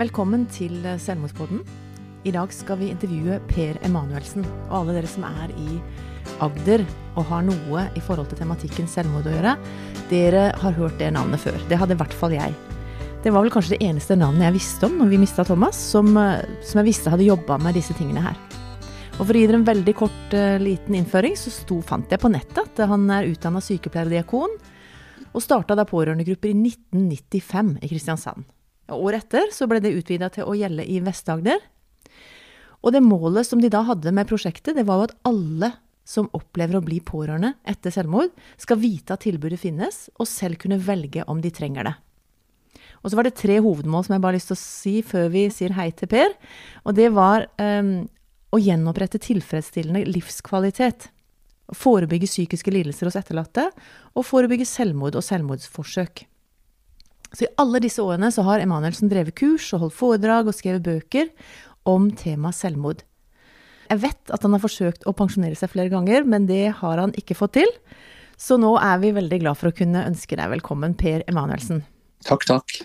Velkommen til Selvmordspodden. I dag skal vi intervjue Per Emanuelsen. Og alle dere som er i Agder og har noe i forhold til tematikken selvmord å gjøre, dere har hørt det navnet før. Det hadde i hvert fall jeg. Det var vel kanskje det eneste navnet jeg visste om når vi mista Thomas, som, som, jeg visste hadde jobba med disse tingene her. Og For å gi dere en veldig kort uh, liten innføring, så sto, fant jeg på nettet at han er utdanna sykepleier og diakon, og starta da pårørendegrupper i 1995 i Kristiansand. Året etter så ble det utvida til å gjelde i Vest-Agder. Og det målet som de da hadde med prosjektet, det var jo at alle som opplever å bli pårørende etter selvmord, skal vite at tilbudet finnes, og selv kunne velge om de trenger det. Og så var det tre hovedmål som jeg bare har lyst til å si før vi sier hei til Per. Og det var um, å gjenopprette tilfredsstillende livskvalitet. Forebygge psykiske lidelser hos etterlatte, og forebygge selvmord og selvmordsforsøk. Så i alle disse årene så har Emanuelsen drevet kurs og holdt foredrag og skrevet bøker om temaet selvmord. Jeg vet at han har forsøkt å pensjonere seg flere ganger, men det har han ikke fått til. Så nå er vi veldig glad for å kunne ønske deg velkommen, Per Emanuelsen. Takk, takk.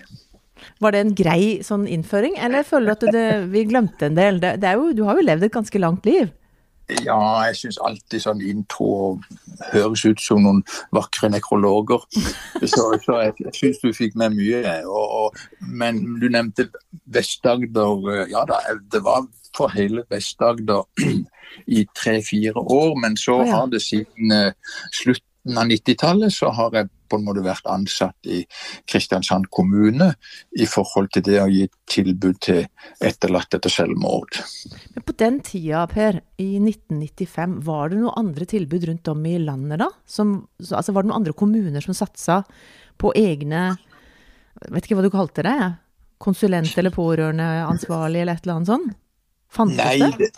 Var det en grei sånn innføring, eller føler du at det, vi glemte en del? Det, det jo, du har jo levd et ganske langt liv? Ja, jeg syns alltid sånn intro høres ut som noen vakre nekrologer. Så, så jeg, jeg syns du fikk med mye. Og, og, men du nevnte Vest-Agder. Ja da, det var for hele Vest-Agder i tre-fire år. Men så har det siden uh, slutten av 90-tallet så har jeg på en måte vært ansatt i Kristiansand kommune i forhold til det å gi tilbud til etterlatte etter selvmord. Men på den tida, Per, i 1995, var det noen andre tilbud rundt om i landet da? Som, altså Var det noen andre kommuner som satsa på egne Vet ikke hva du kalte det? Konsulent eller pårørendeansvarlig eller et eller annet sånt? Fantes Nei, det?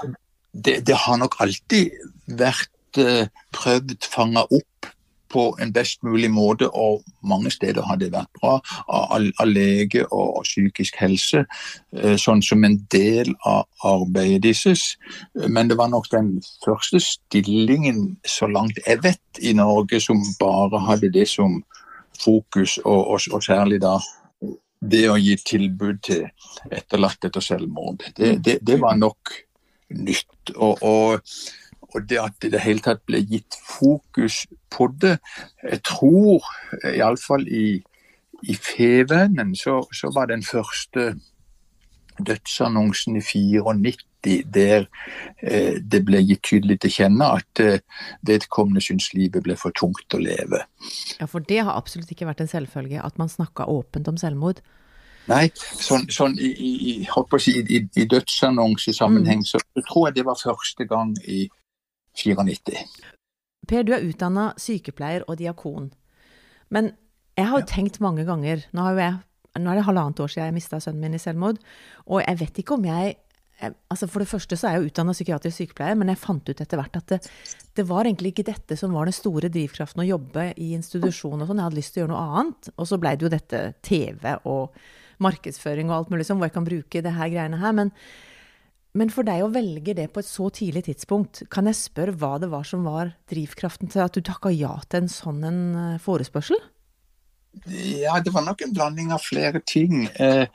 Det, det har nok alltid vært uh, prøvd fanga opp på en best mulig måte, og mange steder har det vært bra, av, av lege og, psykisk helse, eh, sånn som en del av arbeidet deres. Men det var nok den første stillingen, så langt jeg vet, i Norge som bare hadde det som fokus, og, og, og særlig da det å gi tilbud til etterlatte etter selvmord. Det, det, det var nok nytt. og, og og det at det i det hele tatt ble gitt fokus på det. Jeg tror, iallfall i, i Fevennen, så, så var den første dødsannonsen i 94 der eh, det ble gitt tydelig til kjenne at eh, vedkommende syns livet ble for tungt å leve. Ja, For det har absolutt ikke vært en selvfølge at man snakka åpent om selvmord? Nei, sånn, sånn i, i, i, i dødsannonsesammenheng mm. så tror jeg det var første gang i 94. Per, du er utdanna sykepleier og diakon. Men jeg har jo ja. tenkt mange ganger nå, jeg, nå, er det halvannet år siden jeg mista sønnen min i selvmord. Og jeg vet ikke om jeg, jeg altså For det første så er jeg jo utdanna psykiatrisk sykepleier, men jeg fant ut etter hvert at det, det, var egentlig ikke dette som var den store drivkraften å jobbe i institusjon og sånn. Jeg hadde lyst til å gjøre noe annet. Og så blei det jo dette TV og markedsføring og alt mulig sånn, hvor jeg kan bruke det her greiene her. men men for deg å velge det på et så tidlig tidspunkt, kan jeg spørre hva det var som var drivkraften til at du takka ja til en sånn en eh, forespørsel? Ja, det var nok en blanding av flere ting. Eh,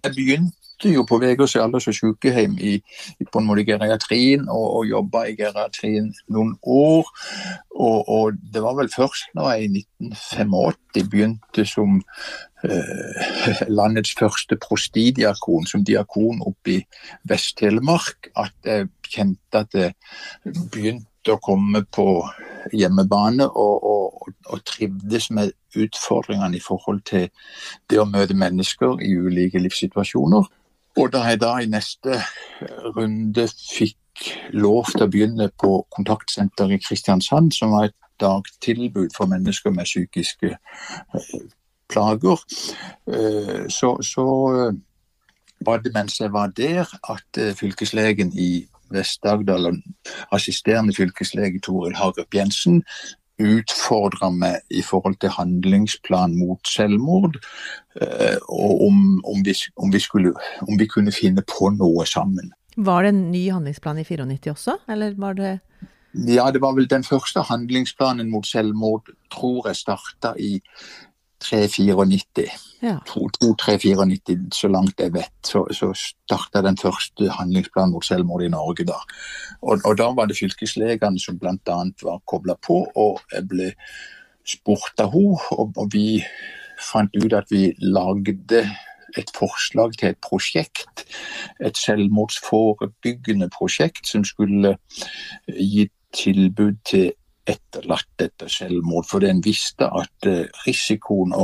jeg begynte jo på Vegårs alders- og sykehjem i, i, på en måte geriatrien, og, og jobba i geriatrien noen år. Og, og, det var vel først når jeg i 1985 begynte som eh, landets første prostidiakon, som diakon oppe i Vest-Telemark, at jeg kjente at det begynte å komme på hjemmebane og, og, og, trivdes med utfordringene i forhold til det å møte mennesker i ulike livssituasjoner. Og da jeg da i neste runde fikk lov til å begynne på kontaktsenteret i Kristiansand, som var et dagtilbud for mennesker med psykiske eh, plager, eh, så, så eh, var det mens jeg var der at fylkeslegen i Vest-Agder, assisterende fylkeslege Toril Hagerup Jensen, utfordra meg i forhold til handlingsplan mot selvmord. Eh, og om, om, vi, om, vi skulle, om, vi, kunne finne på noe sammen. Var det en ny handlingsplan i 94 også, eller var det Ja, det var vel den første handlingsplanen mot selvmord, tror jeg starta i 394. Ja. 2-3-94, så langt jeg vet, så, så starta den første handlingsplanen mot selvmord i Norge da. Og, og da var det fylkeslegene som bl.a. var kobla på, og jeg ble spurt av henne, og, og vi fant ut at vi lagde et forslag til et prosjekt, et selvmordsforebyggende prosjekt som skulle gi tilbud til etterlatt etter selvmord, For en visste at eh, risikoen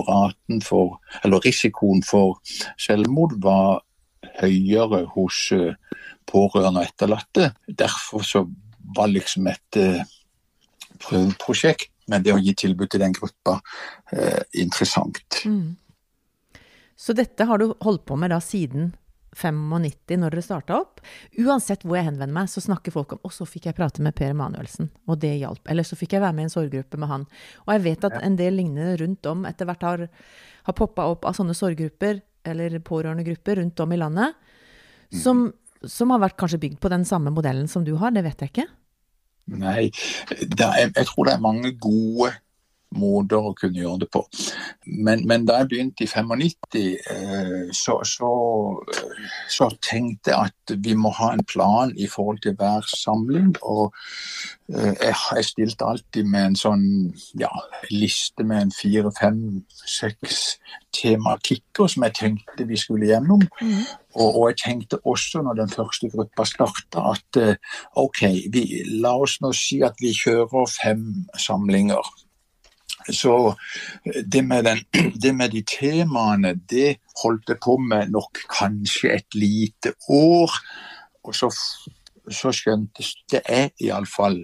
for, risikoen for selvmord var høyere hos eh, pårørende og etterlatte. Derfor så var liksom et eh, prøveprosjekt med det å gi tilbud til den gruppa eh, interessant. Mm. Så dette har du holdt på med da siden 95, når dere starta opp. Uansett hvor jeg henvender meg, så snakker folk om Og så fikk jeg prate med Per Emanuelsen', og det hjalp. Eller så fikk jeg være med i en sorggruppe med han. Og jeg vet at en del lignende rundt om etter hvert har, har poppa opp av sånne sorggrupper, eller pårørendegrupper rundt om i landet, som, som har vært kanskje bygd på den samme modellen som du har, det vet jeg ikke. Nei, er, jeg tror det er mange gode måter å kunne gjøre det på. Men, men da jeg begynte i 95, eh, så, så, så, tenkte jeg at vi må ha en plan i forhold til hver samling. Og jeg, jeg, stilte alltid med en sånn ja, liste med en fire, fem, seks tematikker som jeg tenkte vi skulle gjennom. Mm. Og, og, jeg tenkte også når den første gruppa starta at eh, OK, vi, la oss nå si at vi kjører fem samlinger. Så eh, det med, den, det med, de temaene, det holdt jeg på med nok kanskje et lite år. Og så så skjøntes det jeg iallfall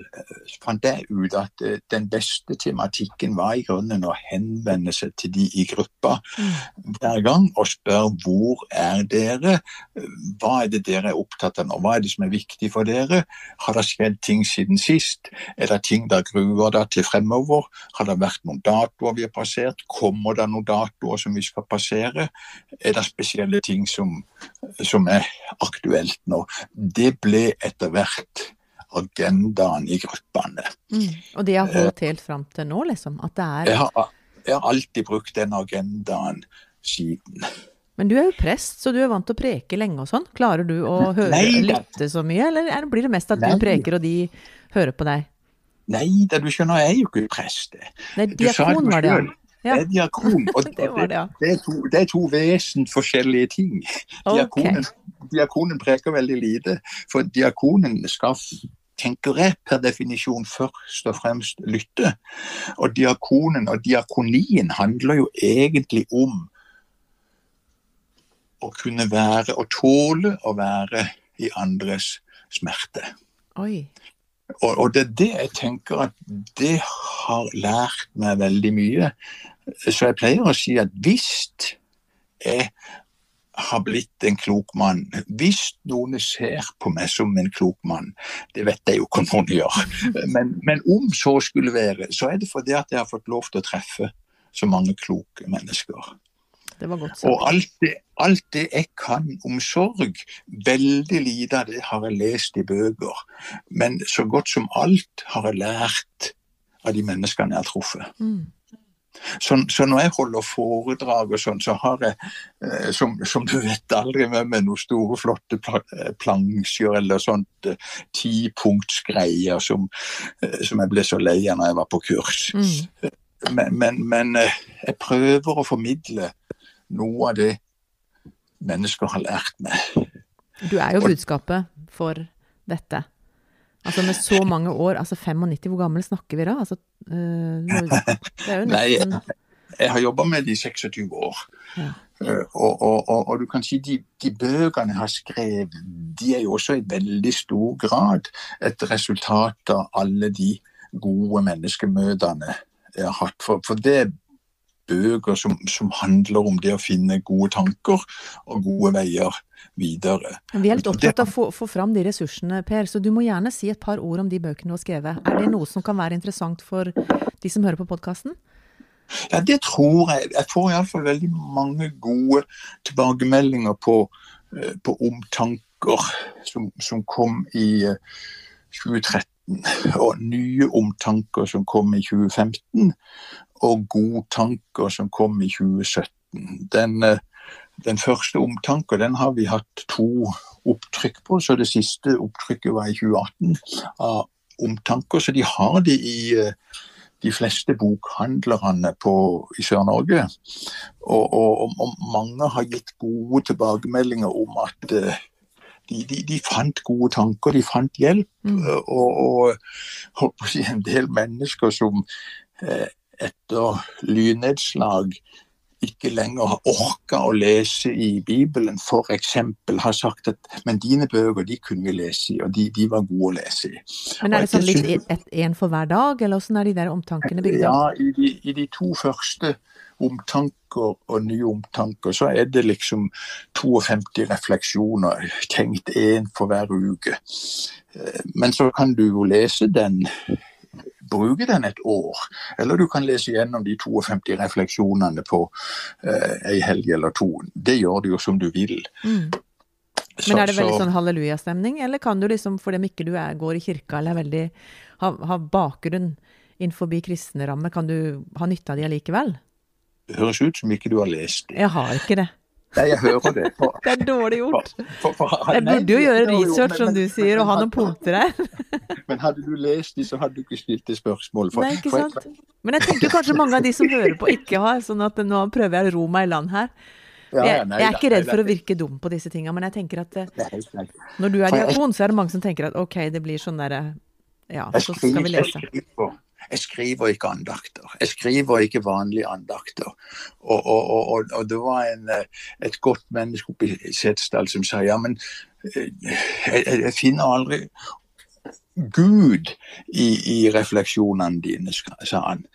fant jeg ut at eh, den beste tematikken var i grunnen å henvende seg til de i gruppa mm. hver gang og spørre hvor er dere, hva er det dere er opptatt av nå, hva er det som er viktig for dere, har det skjedd ting siden sist, er det ting dere gruer dere til fremover, har det vært noen datoer vi har passert, kommer det noen datoer som vi skal passere, er det spesielle ting som, som er aktuelt nå. Det ble et etter hvert agendaen i gruppene. Mm. Og de har holdt helt fram til nå, liksom? At det er jeg har, jeg har alltid brukt den agendaen siden. Men du er jo prest, så du er vant til å preke lenge og sånn. Klarer du å høre, Nei, lytte så mye, eller blir det mest at Nei. du preker og de hører på deg? Nei da, du skjønner, jeg er jo ikke prest. Nei, diakon var det, ja. Det er diakon. Og det, det, det, er to, det er to vesensforskjellige ting. Okay. Diakonen, diakonen preker veldig lite, for diakonen skal tenker jeg per definisjon først og fremst lytte. Og diakonen og diakonien handler jo egentlig om å kunne være og tåle å være i andres smerte. Oi. Og, og, det er det jeg tenker at det har lært meg veldig mye. Så jeg pleier å si at hvis jeg har blitt en klok mann, hvis noen ser på meg som en klok mann, det vet jeg jo ikke om noen gjør, men, men om så skulle være, så er det fordi at jeg har fått lov til å treffe så mange kloke mennesker. Det var. Og alt det, alt det, jeg kan om sorg, veldig lite av det har jeg lest i bøker. Men så godt som alt har jeg lært av de menneskene jeg har truffet. Mm. Så, så, når jeg holder foredrag og sånn, så har jeg, eh, som, som, du vet, aldri med meg noen store, flotte eh, plansjer eller sånt eh, tipunktsgreier som, som jeg ble så lei av når jeg var på kurs. Mm. Men, men, men, jeg prøver å formidle noe av det mennesker har lært meg. Du er jo budskapet for dette. Altså med så mange år, altså 95, hvor gammel snakker vi da? Altså, det jo nesten... Nei, jeg, jeg har jobba med det i 26 år. Ja. Uh, og, og, og, og, du kan si de, de, bøkene jeg har skrevet, de er jo også i veldig stor grad et resultat av alle de gode menneskemøtene jeg har hatt. For, for det bøker som, som handler om det å finne gode tanker og gode veier videre. Vi er litt opptatt av å få, få, fram de ressursene, Per, så du må gjerne si et par ord om de bøkene du har skrevet. Er det noe som kan være interessant for de som hører på podkasten? Ja, det tror jeg. Jeg får iallfall veldig mange gode tilbakemeldinger på, eh, på omtanker som, som, kom i 2013. Eh, og nye omtanker som kom i 2015. og godtanker som kom i 2017. Den, eh, den første omtanker den har vi hatt to opptrykk på, så det siste opptrykket var i 2018 av omtanker. Så de har det i eh, de fleste bokhandlerne på, i Sør-Norge. Og, og, og, mange har gitt gode tilbakemeldinger om at uh, de, de, de, fant gode tanker, de fant hjelp. Mm. Og, og en del mennesker som etter lynnedslag ikke lenger har orka å lese i Bibelen, f.eks. har sagt at men dine bøker de kunne vi lese i, og de, de var gode å lese i. Men Er det sånn litt et en for hver dag, eller hvordan er de der omtankene bygd? Ja, i de, i de, to første omtanker og nye omtanker, så er det liksom 52 refleksjoner, tenkt én for hver uke. Eh, men så kan du jo lese den bruke den et år. Eller du kan lese gjennom de 52 refleksjonene på eh, ei helg eller to. Det gjør du jo som du vil. Mm. Men er det veldig sånn hallelujastemning, eller kan du liksom, for dem ikke du er, går i kirka eller er veldig, har, har bakgrunn innenfor kristne rammer, kan du ha nytte av de allikevel? Det høres ut som ikke du har lest det. Jeg har ikke det. Nei, jeg hører det. For, det er dårlig gjort. For, for, for, jeg burde jo gjøre research, som du sier, og ha noen punkter her. men hadde du lest de, så hadde du ikke stilt det spørsmålet. Nei, ikke sant. Men jeg tenker kanskje mange av de som hører på, ikke har. Sånn at nå prøver jeg å ro meg i land her. Jeg, jeg, er ikke redd for å virke dum på disse tinga, men jeg tenker at eh, når du er diakon, så er det mange som tenker at OK, det blir sånn derre Ja, så skal vi lese. Jeg skriver ikke andakter. Jeg skriver ikke vanlige andakter. Og, og, og, og det var en, eh, et godt menneske oppe i Setesdal som sa ja, men eh, jeg, jeg finner aldri Gud i, i, refleksjonene dine, sa han.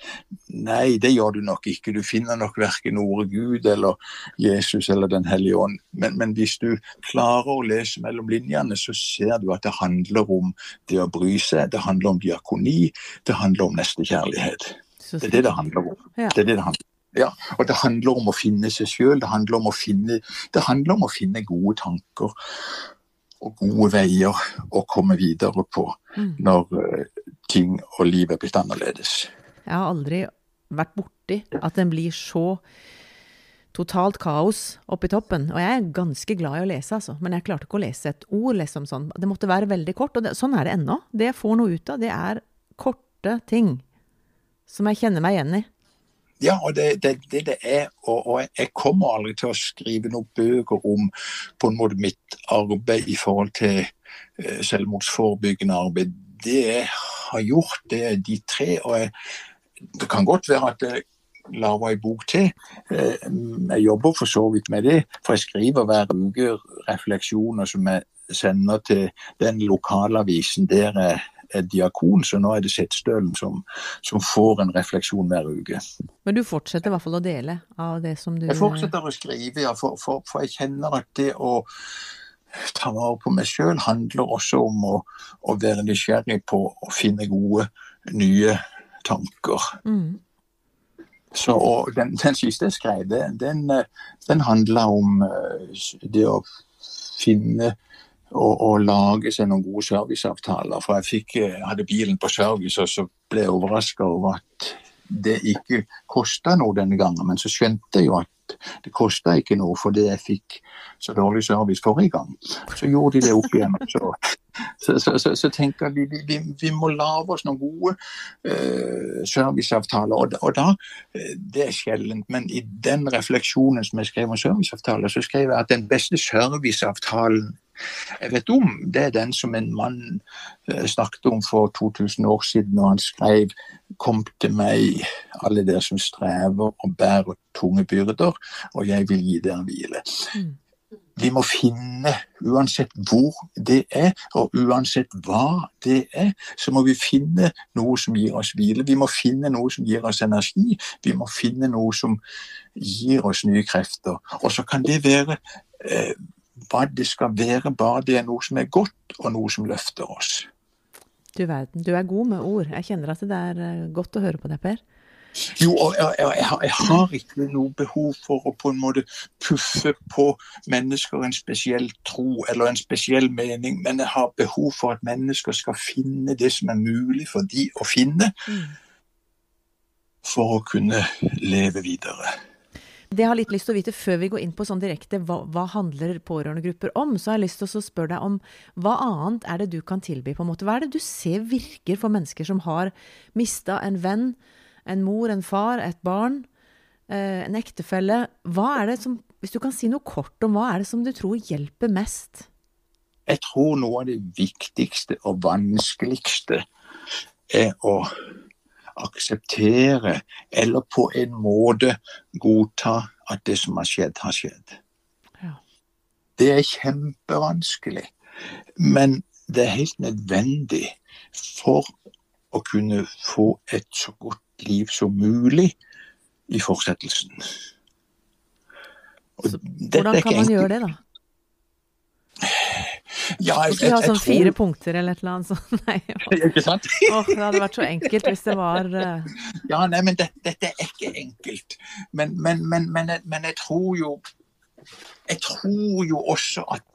Nei, det gjør du nok ikke. Du finner nok verken ordet Gud eller Jesus eller Den hellige ånd. Men, men, hvis du klarer å lese mellom linjene, så ser du at det handler om det å bry seg. Det handler om diakoni. Det handler om nestekjærlighet. Det er det det handler om. Det er det det handler om. Ja, og det handler om å finne seg sjøl. Det, handler om å finne, det handler om å finne gode tanker og gode veier å komme videre på mm. når uh, ting og livet er blitt annerledes. Jeg har aldri vært borti at en blir så totalt kaos oppi toppen. Og jeg er ganske glad i å lese, altså. Men jeg klarte ikke å lese et ord, liksom sånn. Det måtte være veldig kort. Og det, sånn er det ennå. Det jeg får noe ut av, det er korte ting. Som jeg kjenner meg igjen i. Ja, og det det, det, det er. Og, og, jeg kommer aldri til å skrive noen bøker om på en måte mitt arbeid i forhold til uh, selvmordsforebyggende arbeid. Det jeg har gjort, det er de tre. Og jeg, det kan godt være at jeg lager en bok til. Uh, jeg jobber for så vidt med det, for jeg skriver hver uke refleksjoner som jeg sender til den lokalavisen der jeg er diakon, så nå er det Setesdølen som, som, får en refleksjon hver uke. Men du fortsetter i hvert fall å dele av det som du Jeg fortsetter å skrive, ja. For, for, for jeg kjenner at det å ta vare på meg sjøl handler også om å, å, være nysgjerrig på å finne gode, nye tanker. Mm. Så, og den, den, siste jeg skrev, den, den handla om eh, det å finne å, og, lage seg noen gode serviceavtaler. For jeg fikk, jeg hadde bilen på service, og så ble jeg overraska over at det ikke kosta noe denne gangen. Men så skjønte jeg jo at det kosta ikke noe fordi jeg fikk så dårlig service forrige gang. Så gjorde de det opp igjen. Så, så, så, så tenker jeg vi, vi, vi, må lage oss noen gode uh, serviceavtaler. Og, og da, uh, Det er sjeldent, men i den refleksjonen som jeg skrev om serviceavtaler, så skrev jeg at den beste serviceavtalen jeg vet om, det er den som en mann eh, snakket om for 2000 år siden når han skrev 'Kom til meg, alle dere som strever og bærer tunge byrder, og jeg vil gi dere hvile'. Mm. Vi må finne, uansett hvor det er, og uansett hva det er, så må vi finne noe som gir oss hvile. Vi må finne noe som gir oss energi. Vi må finne noe som gir oss nye krefter. Og så kan det være eh, hva det skal være, bare det er noe som er godt, og noe som løfter oss. Du verden, du er god med ord. Jeg kjenner at det er eh, godt å høre på deg, Per. Jo, og jeg, jeg, jeg, har ikke noe behov for å på en måte puffe på mennesker en spesiell tro eller en spesiell mening, men jeg har behov for at mennesker skal finne det som er mulig for de å finne. Mm. for å kunne leve videre. Det jeg har litt lyst til å vite før vi går inn på sånn direkte hva, hva handler pårørendegrupper om, så har jeg lyst til å spørre deg om hva annet er det du kan tilby? på en måte? Hva er det du ser virker for mennesker som har mista en venn, en mor, en far, et barn, eh, en ektefelle? Hva er det som, Hvis du kan si noe kort om hva er det som du tror hjelper mest? Jeg tror noe av det viktigste og vanskeligste er å akseptere eller på en måte godta at det som har skjedd, har skjedd. Ja. Det er kjempevanskelig, men det er helt nødvendig for å kunne få et så godt liv som mulig i fortsettelsen. Hvordan kan man gjøre det, da? Ja, jeg, vi har sånn tror... fire punkter eller et eller annet sånt. Nei, Ikke sant? Åh, det hadde vært så enkelt hvis det var uh... Ja, nei, men det, dette er ikke enkelt. Men, men, men, men, men jeg tror jo Jeg tror jo også at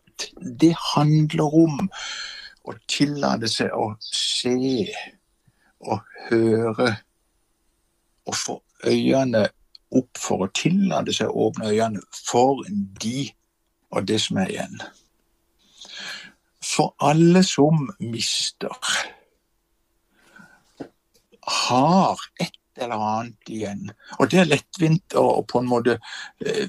det handler om å tillate seg å se og høre og få øynene opp for å tillate seg å åpne øynene for de og det som er igjen. For alle som mister, har et eller annet igjen. Og det er lettvint og på en måte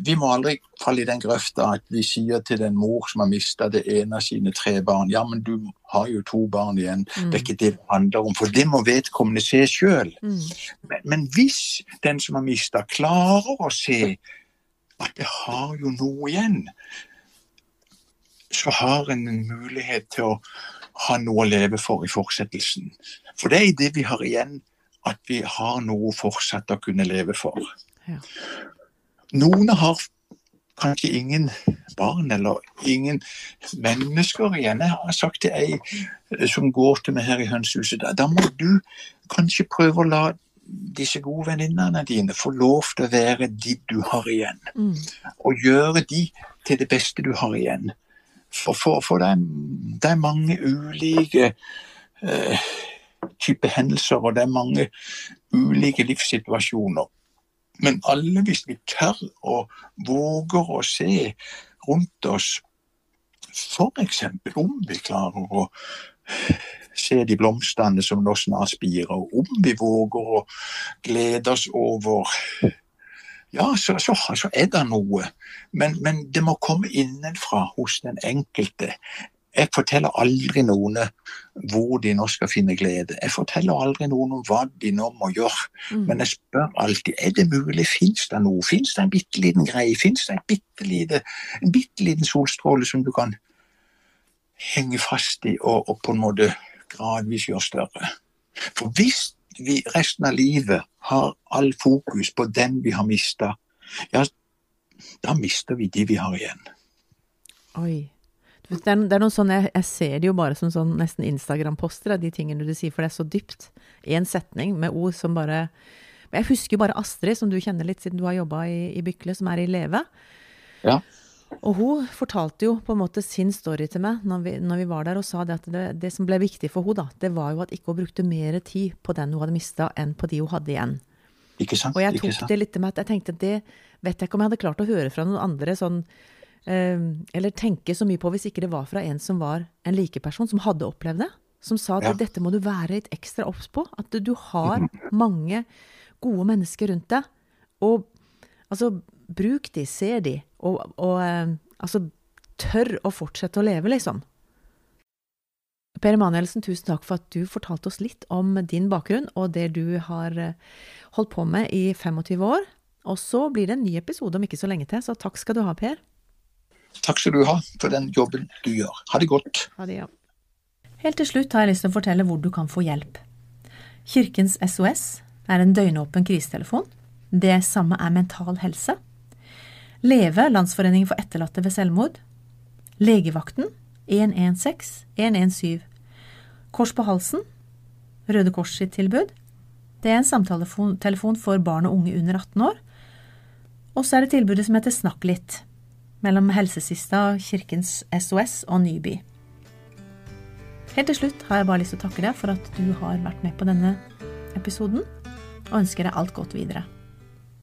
Vi må aldri falle i den grøfta at vi sier til den mor som har mista det ene av sine tre barn Ja, men du har jo to barn igjen. Mm. Det er ikke det det handler om. For det må vedkommende se sjøl. Mm. Men, men, hvis den som har mista, klarer å se at det har jo noe igjen, så har en en mulighet til å ha noe å leve for i fortsettelsen. For det er i det vi har igjen, at vi har noe fortsatt å kunne leve for. Ja. Noen har kanskje ingen barn eller ingen mennesker igjen. Jeg har sagt til ei som går til meg her i hønsehuset, da, da må du kanskje prøve å la disse gode venninnene dine få lov til å være de du har igjen. Mm. Og gjøre de til det beste du har igjen. For, for, for det, er, det, er, mange ulike uh, typer hendelser, og det er mange ulike livssituasjoner. Men alle, hvis vi tør og våger å se rundt oss, f.eks. om vi klarer å se de blomstene som nå snart spirer, om vi våger å glede oss over ja, så, så, så, er det noe. Men, men, det må komme innenfra hos den enkelte. Jeg forteller aldri noen hvor de nå skal finne glede. Jeg forteller aldri noen om hva de nå må gjøre. Mm. Men jeg spør alltid er det mulig, fins det noe? Fins det en bitte liten greie? Fins det en bitte, lite, en bitte liten solstråle som du kan henge fast i og, og på en måte gradvis gjøre større? For hvis vi resten av livet har all fokus på den vi har mista, ja, da mister vi de vi har igjen. Oi. Det er, det er noen sånne, jeg, jeg, ser det jo bare som sånn nesten Instagram-poster de tingene du sier, for det er så dypt. En setning med ord som bare Jeg husker jo bare Astrid, som du kjenner litt siden du har jobba i, i Bykle, som er i Leve. Ja. Og hun fortalte jo på en måte sin story til meg når vi, når vi var der, og sa det at det, det, som ble viktig for henne, da, det var jo at ikke hun brukte mer tid på den hun hadde mista, enn på de hun hadde igjen. Ikke sant, og jeg tok det litt med at jeg tenkte det vet jeg ikke om jeg hadde klart å høre fra noen andre sånn eh, Eller tenke så mye på hvis ikke det var fra en som var en likeperson, som hadde opplevd det. Som sa at ja. dette må du være litt ekstra obs på. At du har mange gode mennesker rundt deg. Og altså, bruk de, se de, og, og eh, altså tør å fortsette å leve, liksom. Per Emanuelsen, tusen takk for at du fortalte oss litt om din bakgrunn og det du har eh, holdt på med i 25 år. Og så blir det en ny episode om ikke så lenge til, så takk skal du ha, Per. Takk skal du ha for den jobben du gjør. Ha det godt. Ha det, ja. Helt til slutt har jeg lyst til å fortelle hvor du kan få hjelp. Kirkens SOS er en døgnåpen krisetelefon. Det samme er Mental Helse. Leve, Landsforeningen for etterlatte ved selvmord. Legevakten 116 117. Kors på halsen, Røde Kors sitt tilbud. Det er en samtaletelefon for barn og unge under 18 år. Og så er det tilbudet som heter Snakk litt, mellom Helsesista, Kirkens SOS og Nyby. Helt til slutt har jeg bare lyst til å takke deg for at du har vært med på denne episoden. og ønsker deg alt godt videre.